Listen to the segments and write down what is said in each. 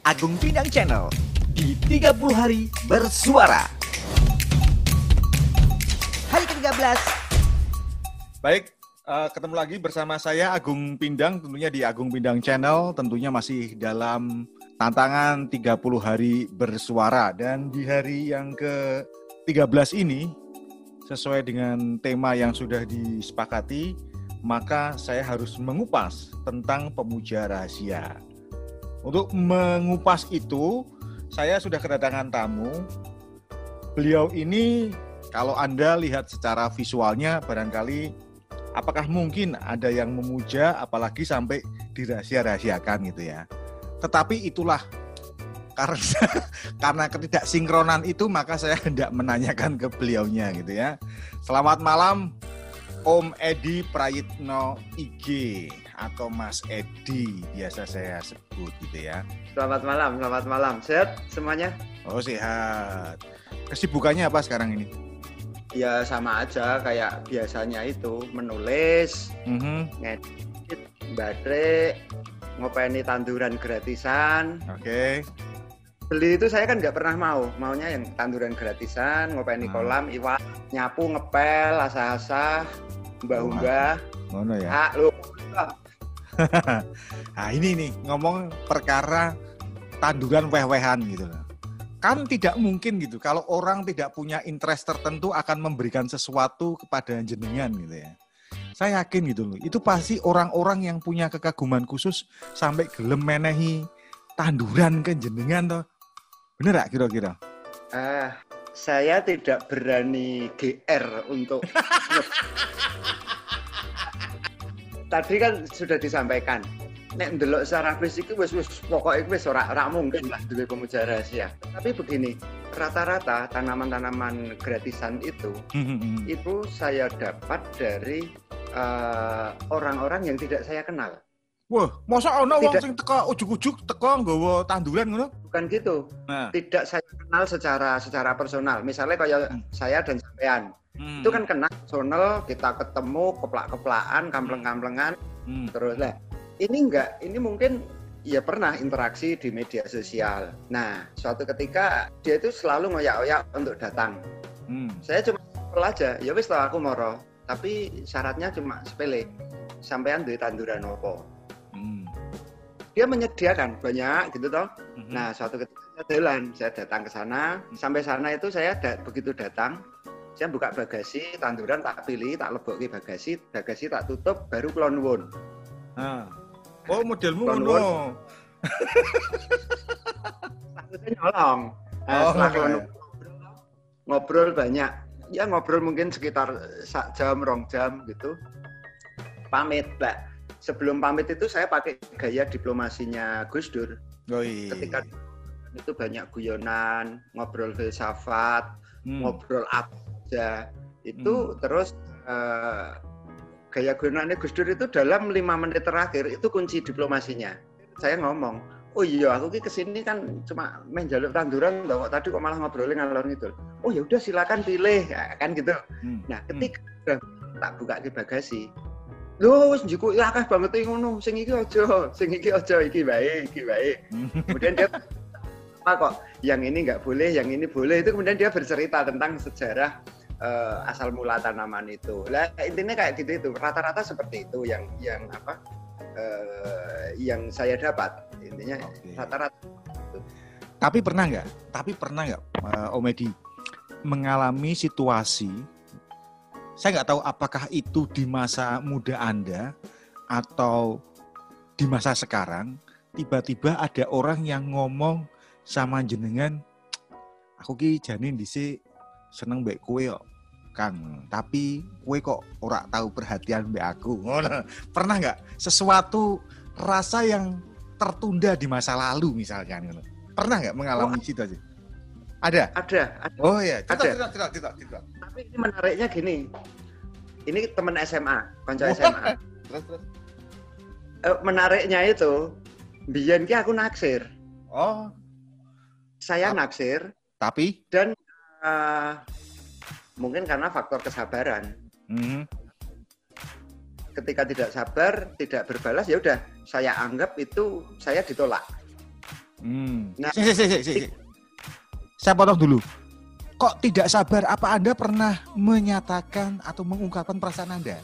Agung Pinang Channel di 30 hari bersuara. Hari ke-13. Baik, uh, ketemu lagi bersama saya Agung Pindang tentunya di Agung Pindang Channel tentunya masih dalam tantangan 30 hari bersuara dan di hari yang ke-13 ini sesuai dengan tema yang sudah disepakati maka saya harus mengupas tentang pemuja rahasia. Untuk mengupas itu, saya sudah kedatangan tamu. Beliau ini kalau Anda lihat secara visualnya barangkali apakah mungkin ada yang memuja apalagi sampai dirahasia-rahasiakan gitu ya. Tetapi itulah karena karena ketidaksinkronan itu maka saya hendak menanyakan ke beliaunya gitu ya. Selamat malam Om Edi Prayitno IG atau Mas Edi biasa saya sebut gitu ya. Selamat malam, selamat malam. Sehat semuanya? Oh sehat. Kesibukannya apa sekarang ini? Ya sama aja kayak biasanya itu menulis, mm-hmm. ngedit, baterai, ngopeni tanduran gratisan. Oke. Okay. Beli itu saya kan nggak pernah mau, maunya yang tanduran gratisan, ngopeni hmm. kolam, iwak, nyapu, ngepel, asah-asah, mbah-mbah. Ngono ya. Ah, lu. nah, ini nih ngomong perkara tanduran weh-wehan gitu loh. Kan tidak mungkin gitu kalau orang tidak punya interest tertentu akan memberikan sesuatu kepada jenengan gitu ya. Saya yakin gitu loh. Itu pasti orang-orang yang punya kekaguman khusus sampai gelem menehi tanduran ke jenengan toh. Bener gak kira-kira? Ah, saya tidak berani GR untuk tadi kan sudah disampaikan nek ndelok secara fisik wis wis pokoknya wis ora ora mungkin lah duwe pemuja rahasia. Tapi begini, rata-rata tanaman-tanaman gratisan itu itu saya dapat dari uh, orang-orang yang tidak saya kenal. Wah, masa ana wong sing teko ujug-ujug teko nggawa tanduran ngono? Bukan gitu. Nah. Tidak saya kenal secara secara personal. Misalnya kayak hmm. saya dan sampean. Hmm. Itu kan kenal personal, kita ketemu keplak-keplakan, kampleng-kamplengan. Hmm. Terus lah. Ini enggak, ini mungkin ya pernah interaksi di media sosial. Nah, suatu ketika dia itu selalu ngoyak-oyak untuk datang. Hmm. Saya cuma aja, ya wis aku moro. Tapi syaratnya cuma sepele. Sampean duit tanduran opo dia menyediakan banyak gitu toh. Mm-hmm. Nah, suatu ketika saya jalan, saya datang ke sana, sampai sana itu saya da begitu datang, saya buka bagasi, tanduran tak pilih, tak lebok ke bagasi, bagasi tak tutup, baru klon won. Ah. Oh, modelmu ngono. Takutnya nyolong. Nah, oh, setelah klon ngobrol banyak, ya ngobrol mungkin sekitar sak jam, rong jam gitu. Pamit, Mbak sebelum pamit itu saya pakai gaya diplomasinya Gus Dur. Oh, iya. Ketika itu banyak guyonan, ngobrol filsafat, hmm. ngobrol apa aja. Itu hmm. terus uh, gaya guyonannya Gus Dur itu dalam lima menit terakhir itu kunci diplomasinya. Saya ngomong, oh iya aku ki ke sini kan cuma main jalur tanduran loh tadi kok malah ngobrolin ngalor gitu oh ya udah silakan pilih ya, kan gitu hmm. nah ketika hmm. tak buka ke bagasi lho wis njuku ya akeh banget ngono. Sing iki aja sing iki aja iki baik iki baik kemudian dia apa kok yang ini nggak boleh yang ini boleh. Itu kemudian dia bercerita tentang sejarah uh, asal mula tanaman itu. Lah intinya kayak gitu itu. Rata-rata seperti itu yang yang apa uh, yang saya dapat. Intinya rata-rata okay. tapi pernah nggak? Tapi pernah nggak uh, Om Edi mengalami situasi saya nggak tahu apakah itu di masa muda Anda atau di masa sekarang tiba-tiba ada orang yang ngomong sama jenengan aku ki janin disi seneng mbek kue kok Kang. Tapi kue kok ora tahu perhatian mbak aku. Pernah nggak sesuatu rasa yang tertunda di masa lalu misalnya pernah nggak mengalami oh, situasi ada ada, ada. oh ya ada. Tidak, tidak, tidak, tidak tapi ini menariknya gini ini teman SMA konco SMA terus terus uh, menariknya itu biyen ki aku naksir oh saya naksir tapi dan uh, mungkin karena faktor kesabaran mm -hmm. ketika tidak sabar tidak berbalas ya udah saya anggap itu saya ditolak Hmm. Nah, si, si, si, si, si. Saya potong dulu. Kok tidak sabar? Apa Anda pernah menyatakan atau mengungkapkan perasaan Anda?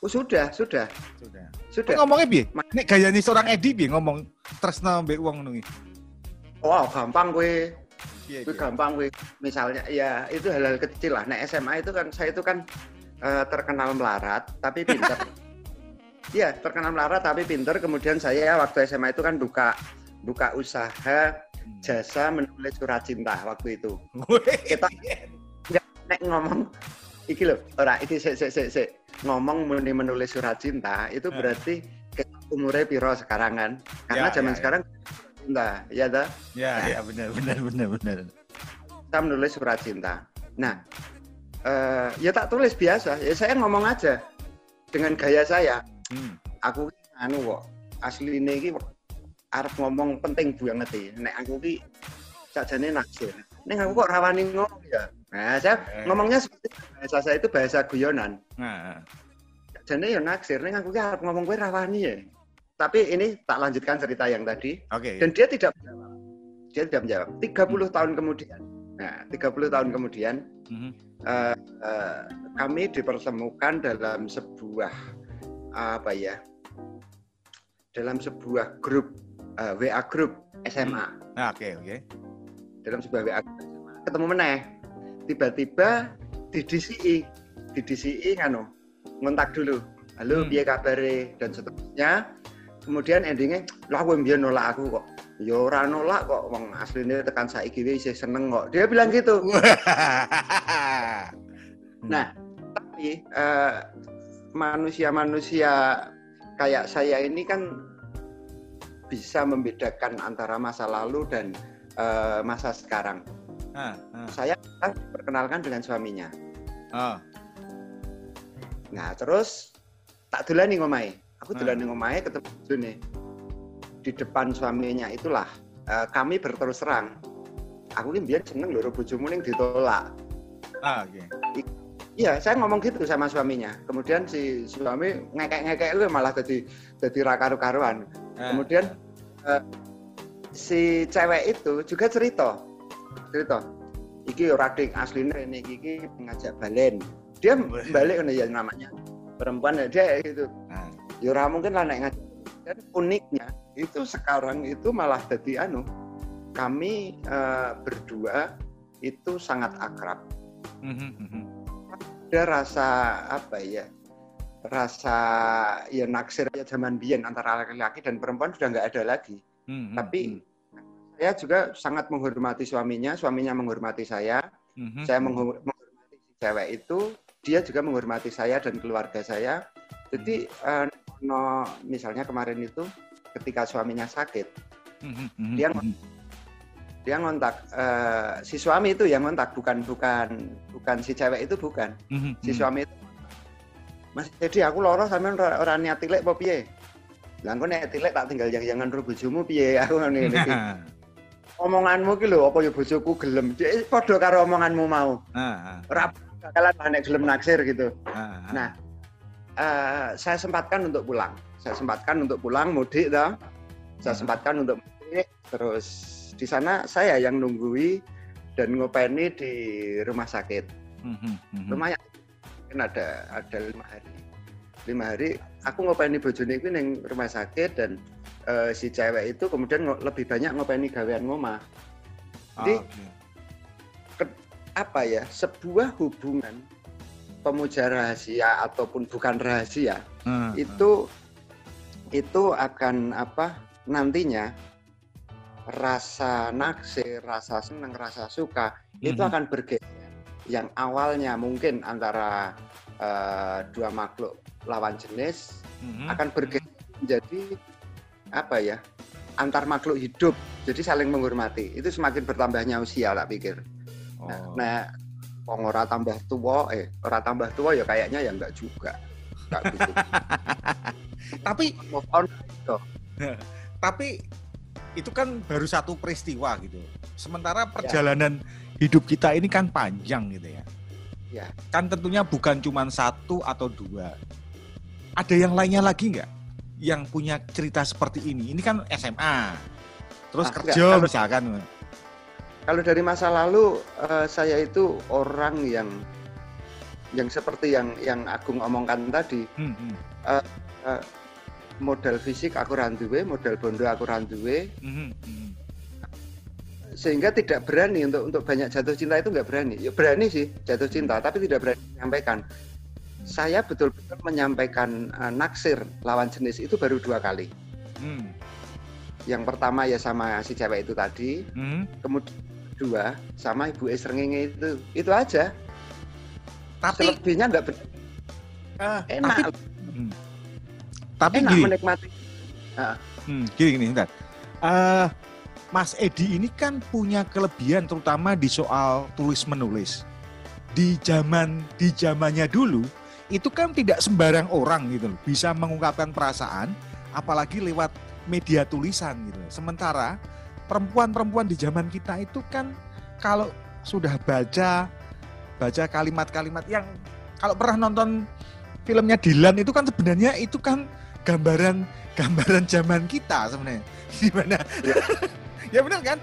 oh, sudah, sudah, Sudah. sudah. Ngomongnya piye? Nek gaya nih seorang Edi piye ngomong tresna mbek wong ngono iki. Wah, gampang gue. Itu gampang gue. Misalnya ya itu hal-hal kecil lah. Nah, SMA itu kan saya itu kan eh, terkenal melarat tapi pinter. Iya, terkenal melarat tapi pinter. Kemudian saya waktu SMA itu kan buka buka usaha jasa menulis surat cinta waktu itu. Kita- Nek ngomong iki loh, ora iki sik sik sik sik. Ngomong muni menulis surat cinta itu Eh. berarti kita umurnya piro sekarang kan? Karena Ya, zaman ya, ya. sekarang cinta, ya dah. Ya, ya benar benar benar benar. kita menulis surat cinta. Nah, eh, ya tak tulis biasa. Ya saya ngomong aja dengan gaya saya. Hmm. Aku anu kok asli ini arep ngomong penting banget ya. Nek aku ki sajane naksir. Nek aku kok rawani ngomong ya. Nah, saya Eh. ngomongnya seperti bahasa saya itu bahasa guyonan. Nah, Sajane ya naksir. Nek aku ki arep ngomong gue rawani ya. Tapi ini tak lanjutkan cerita yang tadi. oke. Dan dia tidak menjawab. Dia tidak menjawab. 30 tahun kemudian. Nah, 30 tahun kemudian Mhm. eh, eh, kami dipertemukan dalam sebuah apa ya dalam sebuah grup eh, WA grup SMA Nah, oke oke. dalam sebuah WA grup SMA. ketemu meneh. Tiba-tiba di DCI di DCI nganu ngontak dulu. Halo Hmm. piye kabare? Dan seterusnya. Kemudian endingnya lah gue biar nolak aku kok? Ya ora nolak kok wong aslinya tekan saiki wis isih seneng kok. Dia bilang gitu. Nah, tapi eh, manusia-manusia kayak saya ini kan bisa membedakan antara masa lalu dan eh, masa sekarang. Ah, ah, Saya kan perkenalkan dengan suaminya. ah. Nah, terus tak dolani ngomahe. Aku Hmm. dolani ngomahe ketemu bojone. Di depan suaminya itulah eh, kami berterus terang. Aku ki mbiyen seneng lho bojomu ning ditolak. Ah, oke. Iya, saya ngomong gitu sama suaminya. Kemudian si suami ngekek-ngekek itu malah jadi jadi rakaru-karuan. Ah, Kemudian eh, si cewek itu juga cerita, cerita. Iki ora ding asline ini iki ngajak balen. Dia balik ya namanya perempuan ya dia gitu. ah. Ya ora mungkin lah nek ngajak. Dan uniknya itu sekarang itu malah jadi anu. Kami eh, berdua itu sangat akrab. Mhm, mhm. ada rasa apa ya rasa ya naksir ya zaman biyen antara laki-laki dan perempuan sudah nggak ada lagi. Mhm, Tapi, mhm, saya juga sangat menghormati suaminya suaminya menghormati saya. Mhm. saya menghor- menghormati si cewek itu dia juga menghormati saya dan keluarga saya. Jadi eh, no, misalnya kemarin itu ketika suaminya sakit Dia- dia ngontak eh, si suami itu yang ngontak bukan bukan bukan si cewek itu bukan. Si suami itu Mas jadi aku loro sampean ora ora niat tilek apa piye? Lah engko nek tilek tak tinggal yang jangan ro bojomu piye? Aku ngene iki. Omonganmu ki lho apa ya bojoku gelem. Cek padha karo omonganmu mau. Ah, Ora bakalan nek gelem naksir gitu. ah, ah. Nah, eh, saya sempatkan untuk pulang. Saya sempatkan untuk pulang mudik toh. Saya Hmm. sempatkan untuk mudik terus di sana saya yang nunggui dan ngopeni di rumah sakit. Mhm, mhm. lumayan kan ada ada lima hari lima hari aku ngopeni bojone kuwi ning rumah sakit dan eh, si cewek itu kemudian lebih banyak ngopeni gawean ngomah Ah, Jadi- oke. apa ya sebuah hubungan pemuja rahasia ataupun bukan rahasia Ah, ah. itu itu akan apa nantinya rasa naksir rasa senang rasa suka itu Mhm. akan bergeser yang awalnya mungkin antara eh, dua makhluk lawan jenis Mhm. akan bergeser menjadi apa ya antar makhluk hidup jadi saling menghormati itu semakin bertambahnya usia tak pikir nah, Oh. nah wong ora tambah tua eh ora tambah tua ya kayaknya ya enggak juga enggak gitu Tapi move on tapi itu kan baru satu peristiwa gitu. Sementara perjalanan hidup kita ini kan panjang gitu ya. Ya. Kan tentunya bukan cuma satu atau dua. Ada yang lainnya lagi nggak yang punya cerita seperti ini? Ini kan SMA. terus Ah, kerja enggak, kalau- misalkan. Kalau dari masa lalu eh, saya itu orang yang yang seperti yang yang Agung omongkan tadi, Hmm, hmm, modal fisik aku randuwe, modal bondo aku randuwe, hmm, hmm. Sehingga tidak berani untuk untuk banyak jatuh cinta itu nggak berani. Ya berani sih jatuh cinta, tapi tidak berani menyampaikan. Saya betul-betul menyampaikan eh, naksir lawan jenis itu baru dua kali. Hmm, Yang pertama ya sama si cewek itu tadi, hmm. kemudian kedua sama ibu Esrengenge itu. Itu aja. Tapi, Selebihnya nggak ber- eh, enak, tapi, hmm. tapi enak gini, menikmati. Hmm, gini gini bentar. Eh, Mas Edi ini kan punya kelebihan terutama di soal tulis menulis. Di zaman di zamannya dulu itu kan tidak sembarang orang gitu loh bisa mengungkapkan perasaan apalagi lewat media tulisan gitu. Sementara perempuan-perempuan di zaman kita itu kan kalau sudah baca baca kalimat-kalimat yang kalau pernah nonton filmnya Dilan itu kan sebenarnya itu kan gambaran gambaran zaman kita sebenarnya. Gimana Ya. ya benar kan?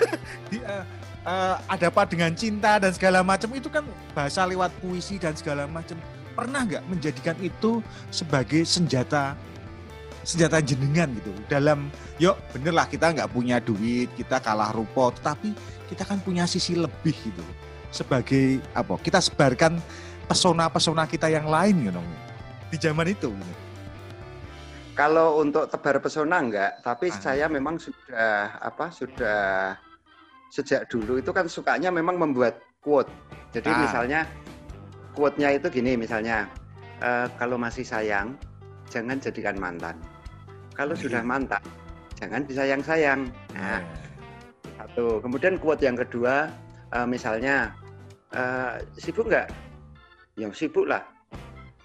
Di, eh, eh, ada apa dengan cinta dan segala macam? Itu kan bahasa lewat puisi dan segala macam. Pernah nggak menjadikan itu sebagai senjata senjata jenengan gitu? Dalam yuk bener lah kita nggak punya duit kita kalah rupo tetapi kita kan punya sisi lebih gitu. Sebagai apa kita sebarkan pesona-pesona kita yang lain gitu di zaman itu gitu. Kalau untuk tebar pesona enggak, tapi Ah. saya memang sudah apa sudah sejak dulu itu kan sukanya memang membuat quote. Jadi Ah. misalnya quote-nya itu gini misalnya eh, kalau masih sayang jangan jadikan mantan. Kalau Oh, sudah mantan jangan disayang-sayang. Nah, satu. Kemudian quote yang kedua eh, misalnya eh, sibuk nggak? Ya sibuk lah.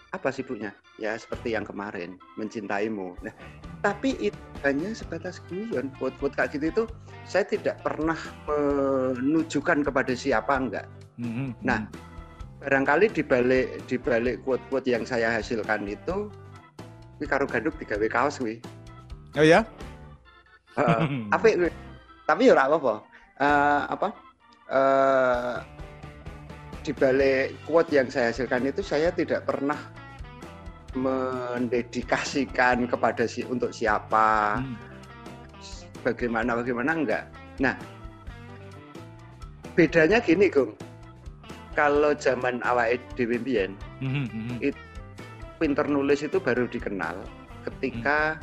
Apa sibuknya? Ya seperti yang kemarin mencintaimu. Nah, tapi itu hanya sebatas guyon. Quote-quote kayak gitu itu saya tidak pernah menunjukkan kepada siapa enggak. Mhm, Nah, barangkali di balik di balik quote-quote yang saya hasilkan itu kuwi karo ganduk digawe kaos kuwi. oh ya apik kuwi. Tapi ya apa-apa. Eh, apa? Eh di balik quote yang saya hasilkan itu saya tidak pernah mendedikasikan kepada si untuk siapa, Hmm. bagaimana bagaimana enggak. Nah, bedanya gini, Gung. Kalau zaman awake dhewe mbiyen, Mhm, mhm. pinter nulis itu baru dikenal ketika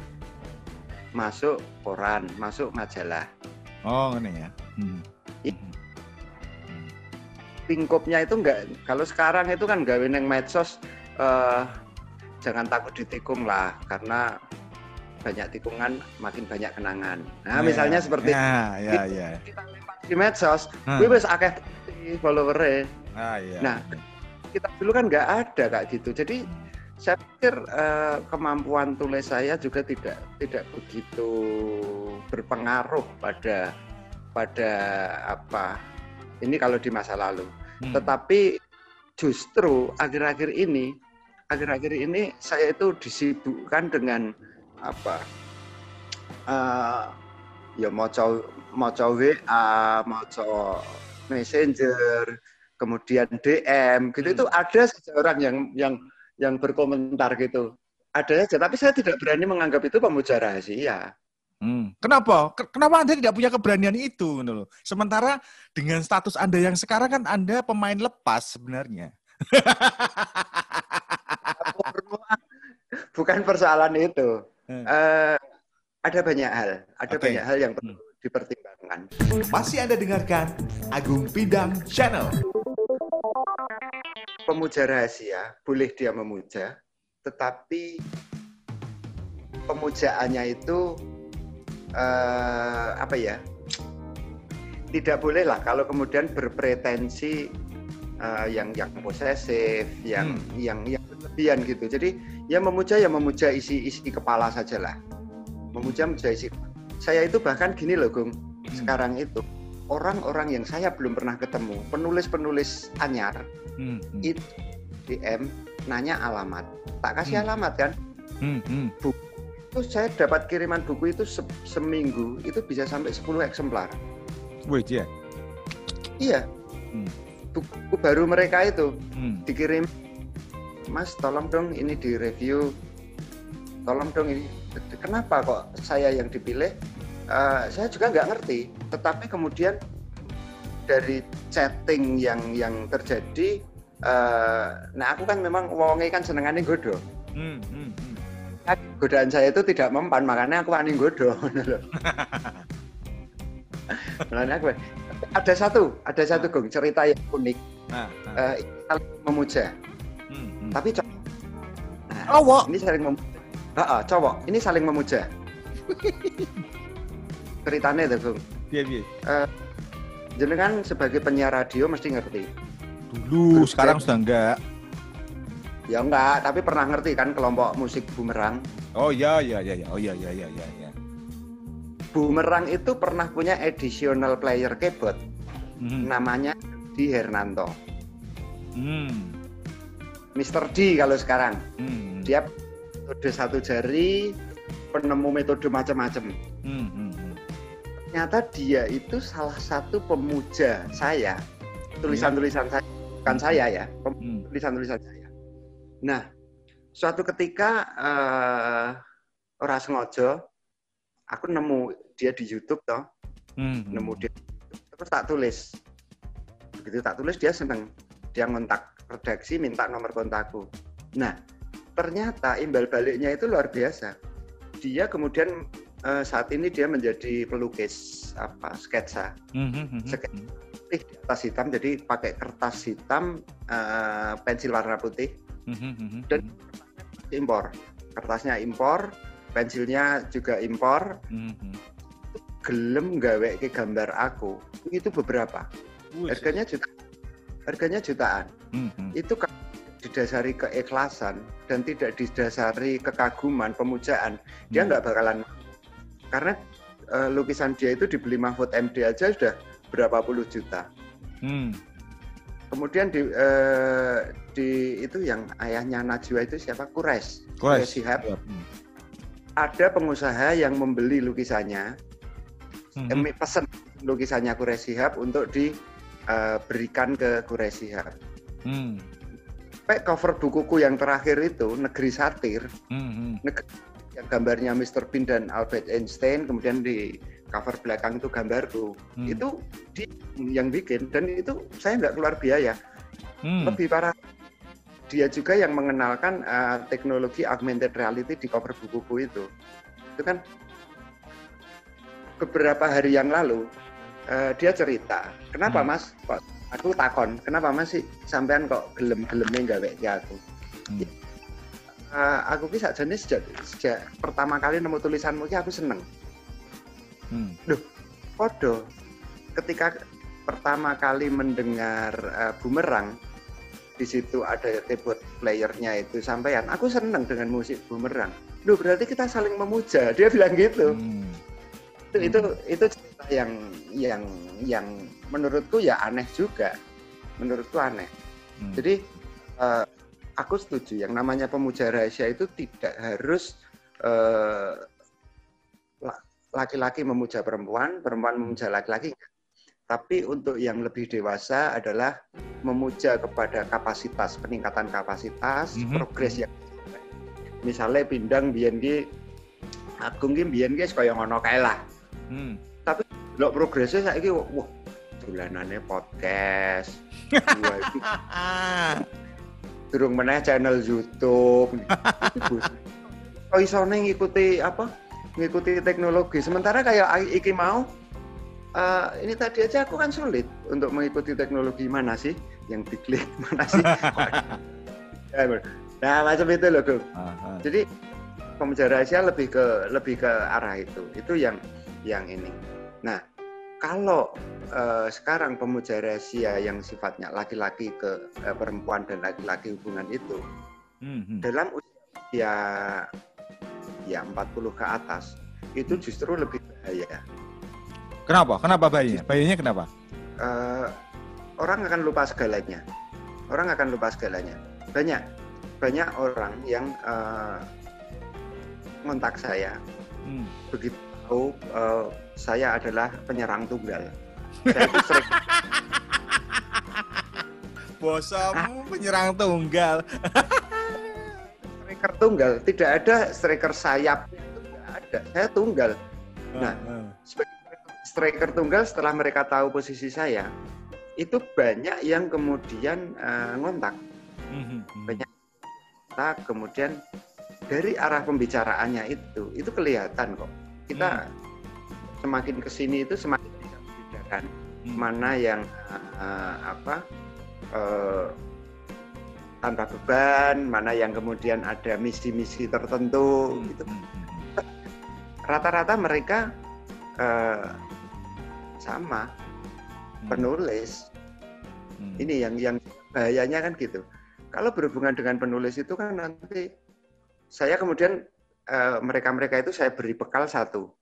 masuk koran, masuk majalah. oh ini ya Hmm. Hmm. lingkupnya itu enggak kalau sekarang itu kan gawe neng medsos eh, jangan takut ditikung lah karena banyak tikungan makin banyak kenangan. Nah, Ya, misalnya seperti ya ya ya kita lempar di medsos, Hmm. gue wis akeh follower ah, ya. Nah, kita dulu kan nggak ada kayak gitu. Jadi saya pikir eh, kemampuan tulis saya juga tidak tidak begitu berpengaruh pada pada apa ini kalau di masa lalu. Hmm. Tetapi justru akhir-akhir ini, akhir-akhir ini saya itu disibukkan dengan apa? eh ya moco moco WA, moco Messenger, kemudian DM, gitu Hmm. itu ada saja orang yang yang yang berkomentar gitu. Ada saja, tapi saya tidak berani menganggap itu pemuja rahasia. Hmm. Kenapa? Ke- Kenapa Anda tidak punya keberanian itu? gitu loh? Sementara dengan status Anda yang sekarang kan Anda pemain lepas sebenarnya. Bukan persoalan itu. Hmm. Eh, ada banyak hal, ada Oke. banyak hal yang perlu dipertimbangkan. Masih Anda dengarkan Agung Pindang Channel. Pemuja rahasia boleh dia memuja, tetapi pemujaannya itu eh, apa ya? Tidak boleh lah kalau kemudian berpretensi eh, yang yang posesif, yang Hmm. yang yang berlebihan gitu. Jadi ya memuja ya memuja isi isi kepala saja lah. Memuja memuja isi. Saya itu bahkan gini loh, Gung. Hmm. Sekarang itu orang-orang yang saya belum pernah ketemu, penulis-penulis anyar, Hmm. Hmm. itu DM nanya alamat tak kasih Hmm. alamat kan Hmm. Hmm. itu saya dapat kiriman buku itu se seminggu itu bisa sampai 10 eksemplar. Wih, ya. Iya. Hmm. Buku baru mereka itu Hmm. dikirim, Mas tolong dong ini di review, tolong dong ini. Kenapa kok saya yang dipilih? Eh, saya juga nggak ngerti. Tetapi kemudian dari chatting yang yang terjadi, eh, nah aku kan memang wonge kan senengannya godo. Hmm, hmm, hmm. godaan saya itu tidak mempan makanya aku wani godo makanya aku ada satu ada satu gong cerita yang unik Nah, nah. Eh, ini saling memuja Hmm, hmm. tapi cowok nah, Cowok? ini saling memuja Ah, ah, cowok ini saling memuja ceritanya itu gong Iya, iya. jenengan sebagai penyiar radio mesti ngerti Dulu, sekarang sudah enggak. ya enggak tapi pernah ngerti kan kelompok musik bumerang Oh iya, iya, iya, iya. Oh iya, iya, iya, iya. Bumerang itu pernah punya additional player keyboard Hmm. namanya di Hernanto Hmm. Mr. D kalau sekarang Hmm. dia metode satu jari penemu metode macam-macam Hmm, hmm, hmm. ternyata dia itu salah satu pemuja saya tulisan-tulisan saya bukan saya ya Hmm. tulisan-tulisan saya nah suatu ketika eh ora sengaja aku nemu dia di YouTube toh. Hmm. nemu dia terus tak tulis. Begitu tak tulis dia seneng. Dia ngontak redaksi minta nomor kontakku. Nah ternyata imbal baliknya itu luar biasa. Dia kemudian eh, saat ini dia menjadi pelukis apa sketsa. Hmm, hmm, hmm, Sek- hmm. putih di atas hitam jadi pakai kertas hitam eh, pensil warna putih. Dan- impor. Kertasnya impor pensilnya juga impor Hmm, hmm. gelem gawe ke gambar aku itu beberapa Wih, harganya juta harganya jutaan Hmm, hmm. itu kan didasari keikhlasan dan tidak didasari kekaguman pemujaan dia Hmm. nggak bakalan karena eh, lukisan dia itu dibeli Mahfud MD aja sudah berapa puluh juta Hmm. kemudian di eh, di itu yang ayahnya Najwa itu siapa Kures Kures. Shihab Hmm. Ada pengusaha yang membeli lukisannya Hmm. eh, pesen lukisannya Kures Shihab untuk diberikan ke Kures Shihab Hmm. sampai cover bukuku yang terakhir itu Negeri Satir Hmm, hmm. yang gambarnya Mr. Bean dan Albert Einstein kemudian di cover belakang itu gambarku Hmm. itu di yang bikin dan itu saya nggak keluar biaya Hmm. lebih parah dia juga yang mengenalkan eh, teknologi augmented reality di cover bukuku itu itu kan beberapa hari yang lalu eh, dia cerita kenapa Hmm. mas kok aku takon kenapa mas sih sampean kok gelem-gelemnya nggak ke aku Hmm. Eh, aku ki sakjane sejak, sejak pertama kali nemu tulisanmu ki aku seneng Hmm. Podo ketika pertama kali mendengar eh, bumerang di situ ada keyboard playernya itu sampean. Aku seneng dengan musik bumerang. Loh berarti kita saling memuja. Dia bilang gitu. Hmm. itu itu itu cerita yang yang yang menurutku ya aneh juga. Menurutku aneh. Hmm. jadi eh, aku setuju. Yang namanya pemuja rahasia itu tidak harus la- laki-laki memuja perempuan, perempuan memuja laki-laki. Tapi untuk yang lebih dewasa adalah memuja kepada kapasitas, peningkatan kapasitas, Mhm. progres yang misalnya pindang biyen ki Agung ki biyen ki kaya ngono kae lah. Hmm. Lho progresnya saiki wah dolanane podcast. Durung meneh channel YouTube. Kok isone ngikuti apa? Ngikuti teknologi. Sementara kayak iki mau eh, ini tadi aja aku kan sulit untuk mengikuti teknologi mana sih yang diklik mana sih? nah macam itu loh, ah. Jadi pemuja rahasia lebih ke lebih ke arah itu. Itu yang yang ini. Nah, kalau eh, sekarang pemuja rahasia yang sifatnya laki-laki ke eh, perempuan dan laki-laki hubungan itu Hmm, hmm. dalam usia ya 40 ke atas itu justru lebih bahaya. Kenapa? Kenapa bayinya? Bayinya kenapa? Eh, orang akan lupa segalanya. Orang akan lupa segalanya. Banyak banyak orang yang eh, ngontak saya. Hmm. Begitu tahu uh, saya adalah penyerang tunggal. Saya itu sering Bosamu penyerang tunggal. striker tunggal, tidak ada striker sayap tidak ada. Saya tunggal. Nah, Heeh. sebagai striker tunggal setelah mereka tahu posisi saya, itu banyak yang kemudian eh, ngontak. Mhm. banyak. Nah, kemudian dari arah pembicaraannya itu, itu kelihatan kok. Kita semakin ke sini itu semakin bisa membedakan Hmm. mana yang eh, apa eh, tanpa beban, mana yang kemudian ada misi-misi tertentu. Hmm. Itu Hmm. rata-rata mereka eh, sama Hmm. penulis. Hmm. Ini yang yang bahayanya kan gitu. Kalau berhubungan dengan penulis itu kan nanti saya kemudian eh, mereka-mereka itu saya beri bekal satu.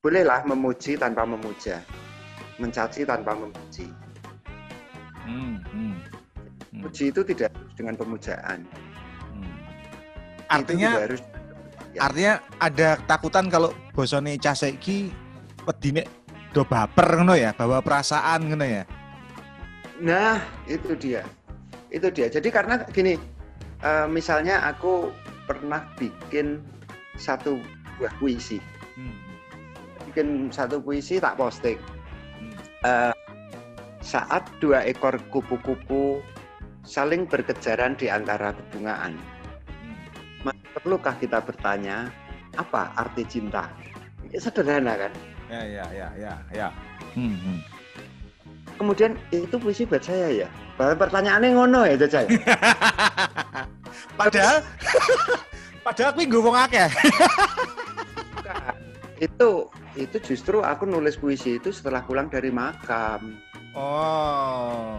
Bolehlah memuji tanpa memuja, mencaci tanpa memuji. Hmm. Hmm. Hmm. Puji itu tidak harus dengan pemujaan. Hmm. Artinya harus Ya. artinya ada ketakutan kalau bosone cah saiki wedine do baper ngono ya, bawa perasaan ngono ya. Nah, itu dia. Itu dia. Jadi karena gini, eh, misalnya aku pernah bikin satu buah puisi. Hmm. Bikin satu puisi tak posting. Hmm. Eh, saat dua ekor kupu-kupu saling berkejaran di antara bebungaan. Hmm. Perlukah kita bertanya, apa arti cinta? Ya, sederhana kan? Ya ya ya ya ya. Hmm. hmm. Kemudian itu puisi buat saya ya. Pertanyaannya ngono ya Caca. Padahal padahal aku nggo wong akeh. itu itu justru aku nulis puisi itu setelah pulang dari makam. Oh.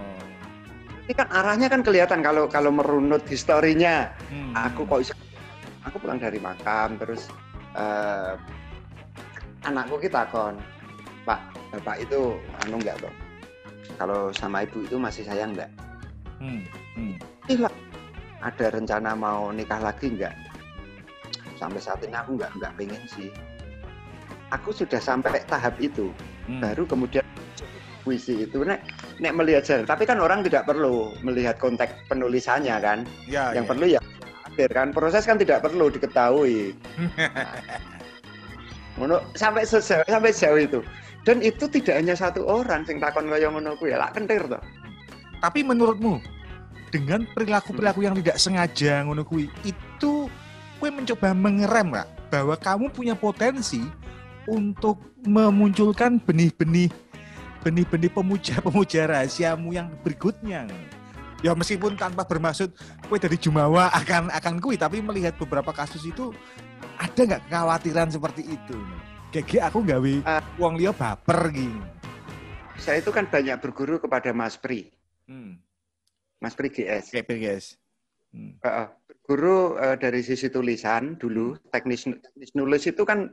Ini kan arahnya kan kelihatan kalau kalau merunut historinya. Hmm. Aku kok bisa aku pulang dari makam terus eh, anakku kita kon Pak Bapak itu anu enggak kok kalau sama ibu itu masih sayang enggak Hmm. Hmm. Iya ada rencana mau nikah lagi enggak sampai saat ini aku enggak enggak pengen sih aku sudah sampai tahap itu Hmm. baru kemudian puisi itu nek nek melihat jalan tapi kan orang tidak perlu melihat konteks penulisannya kan Ya, yang ya. perlu ya akhir kan proses kan tidak perlu diketahui ngono sampai sejauh sampai jauh itu. Dan itu tidak hanya satu orang sing takon kaya ngono ya lak kentir to. Tapi menurutmu dengan perilaku-perilaku yang tidak sengaja ngono kuwi itu kue mencoba mengerem nggak bahwa kamu punya potensi untuk memunculkan benih-benih benih-benih pemuja-pemuja rahasiamu yang berikutnya. Ya meskipun tanpa bermaksud kue dari Jumawa akan akan kui, tapi melihat beberapa kasus itu ada nggak kekhawatiran seperti itu? Gege aku gawe Ah. uang liya baper gitu. saya itu kan banyak berguru kepada Mas Pri Hmm. Mas Pri GS Oke, guys. Hmm. Heeh. guru eh, dari sisi tulisan dulu teknis teknis nulis itu kan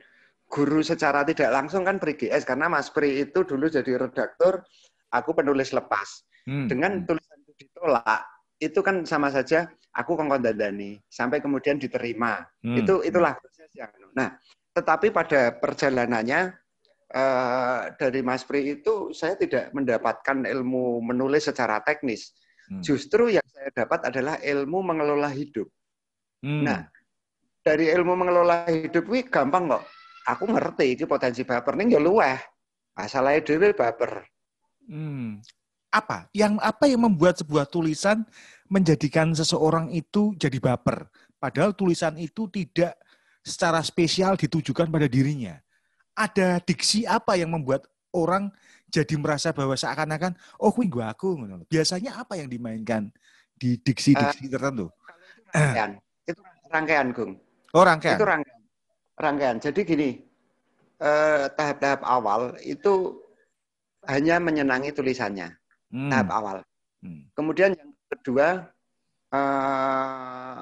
guru secara tidak langsung kan Pri GS karena Mas Pri itu dulu jadi redaktur aku penulis lepas Hmm. dengan tulisan itu ditolak itu kan sama saja aku kongkon dandani sampai kemudian diterima Hmm. itu itulah nah tetapi pada perjalanannya eh, dari Mas Pri itu saya tidak mendapatkan ilmu menulis secara teknis Hmm. justru yang saya dapat adalah ilmu mengelola hidup Hmm. nah dari ilmu mengelola hidup wih gampang kok aku ngerti ini potensi baper ning ya luweh masalahnya dhewe baper Hmm. Apa? Yang apa yang membuat sebuah tulisan menjadikan seseorang itu jadi baper? Padahal tulisan itu tidak secara spesial ditujukan pada dirinya. Ada diksi apa yang membuat orang jadi merasa bahwa seakan-akan oh kuwi gua aku. Biasanya apa yang dimainkan di diksi-diksi tertentu? rangkaian itu rangkaian Gung Oh, rangkaian. itu rangkaian rangkaian jadi gini eh, tahap-tahap awal itu hanya menyenangi tulisannya Hmm. tahap awal Hmm. kemudian yang kedua eh,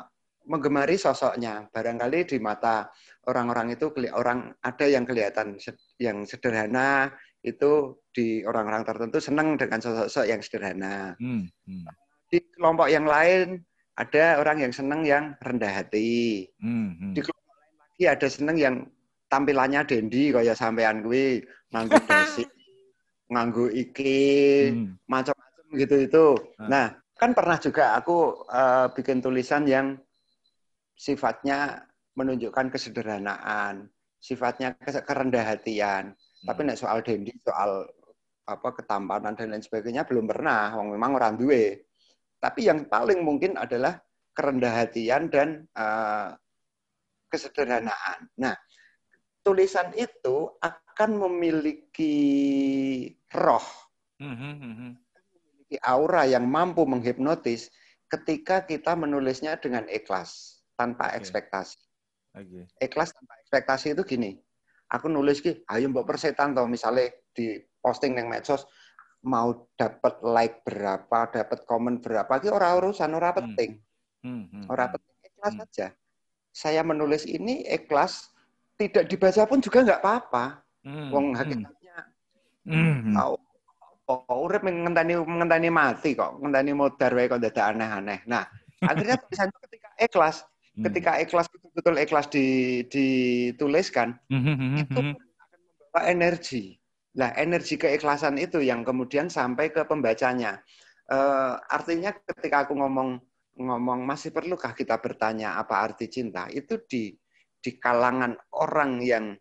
menggemari sosoknya barangkali di mata orang-orang itu orang ada yang kelihatan yang sederhana itu di orang-orang tertentu senang dengan sosok-sosok yang sederhana Hmm. Hmm. di kelompok yang lain ada orang yang senang yang rendah hati Hmm. Hmm. Di- Iya ada seneng yang tampilannya dendi kaya sampean kuwi nganggo dasi, nganggo iki, hmm. macam-macam gitu itu. Nah. nah, kan pernah juga aku uh, bikin tulisan yang sifatnya menunjukkan kesederhanaan, sifatnya kerendah hatian. Hmm. Tapi nek soal dendi, soal apa ketampanan dan lain sebagainya belum pernah. Wong memang orang duwe. Tapi yang paling mungkin adalah kerendah hatian dan uh, kesederhanaan. Nah, tulisan itu akan memiliki roh, mm-hmm. memiliki aura yang mampu menghipnotis ketika kita menulisnya dengan ikhlas tanpa okay. ekspektasi. Okay. Ikhlas tanpa ekspektasi itu gini. Aku nulis ki, ayo mbok persetan toh misalnya di posting yang medsos mau dapat like berapa, dapat komen berapa, ki ora urusan, ora hmm. penting. Hmm. Hmm. Ora penting, ikhlas hmm. saja saya menulis ini ikhlas, tidak dibaca pun juga nggak apa-apa. Hmm. Wong hmm. hakikatnya hmm. oh, urip mengentani mengentani mati kok, ngentani modar wae kok dadak aneh-aneh. Nah, akhirnya tulisan ketika ikhlas, hmm. Ketika ikhlas betul-betul ikhlas di, dituliskan, hmm. itu akan membawa energi. Nah, energi keikhlasan itu yang kemudian sampai ke pembacanya. Uh, artinya ketika aku ngomong ngomong masih perlukah kita bertanya apa arti cinta itu di di kalangan orang yang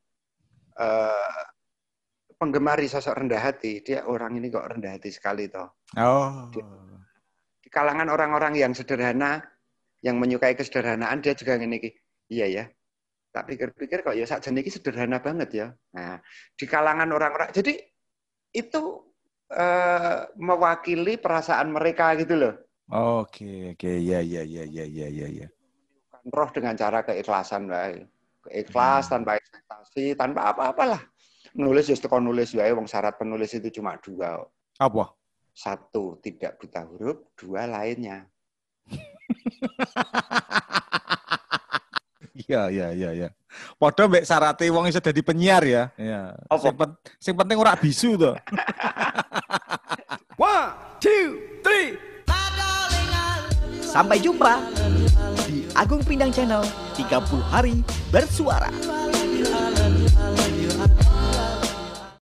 uh, penggemari sosok rendah hati dia orang ini kok rendah hati sekali toh oh di, di kalangan orang-orang yang sederhana yang menyukai kesederhanaan dia juga ini iya ya tak pikir-pikir kok ya saat ini sederhana banget ya nah di kalangan orang-orang jadi itu uh, mewakili perasaan mereka gitu loh Oke, oke, ya, ya, ya, ya, ya, ya, ya. Roh dengan cara keikhlasan, baik. Keikhlas, hmm. tanpa ekspektasi, tanpa apa-apalah. Nulis justru kau nulis, ya, wong syarat penulis itu cuma dua. Apa? Satu, tidak buta huruf. Dua, lainnya. Iya, iya, iya, iya. Padha mbek syarate wong iso dadi penyiar ya. Iya. Sing, pen sing penting ora bisu to. One, two, three. Sampai jumpa di Agung Pindang Channel 30 hari bersuara.